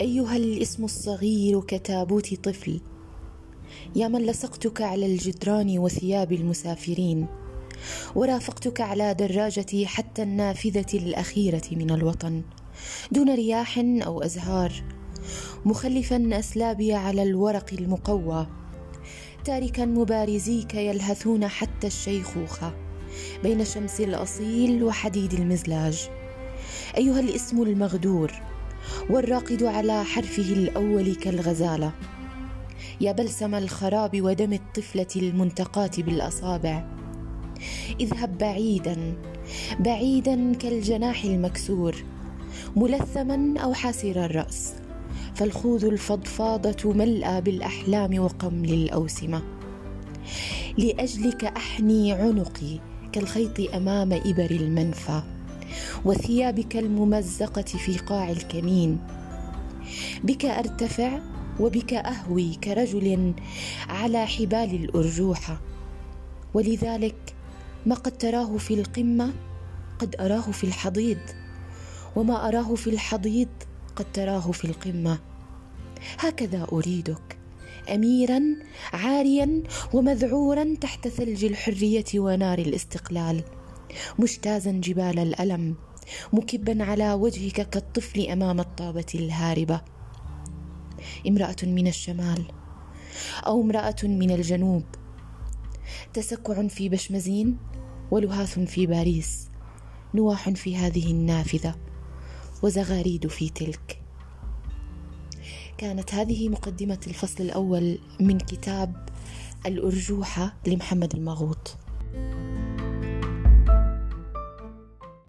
أيها الاسم الصغير كتابوت طفل يا من لصقتك على الجدران وثياب المسافرين ورافقتك على دراجتي حتى النافذة الأخيرة من الوطن دون رياح أو أزهار مخلفا أسلابي على الورق المقوى تاركا مبارزيك يلهثون حتى الشيخوخة بين شمس الأصيل وحديد المزلاج. أيها الاسم المغدور والراقد على حرفه الأول كالغزالة. يا بلسم الخراب ودم الطفلة المنتقاه بالأصابع. اذهب بعيدا بعيدا كالجناح المكسور. ملثما أو حاسر الرأس. فالخوذ الفضفاضة ملأى بالأحلام وقمل الأوسمة. لأجلك أحني عنقي كالخيط أمام إبر المنفى. وثيابك الممزقة في قاع الكمين. بك أرتفع وبك أهوي كرجل على حبال الارجوحه ولذلك ما قد تراه في القمة قد أراه في الحضيض وما أراه في الحضيض قد تراه في القمة. هكذا أريدك اميرا عاريا ومذعورا تحت ثلج الحرية ونار الاستقلال. مجتازا جبال الألم مكبا على وجهك كالطفل أمام الطابة الهاربة. امرأة من الشمال أو امرأة من الجنوب. تسكع في بشمزين ولهاث في باريس نواح في هذه النافذة وزغاريد في تلك. كانت هذه مقدمة الفصل الأول من كتاب الأرجوحة لمحمد المغوط.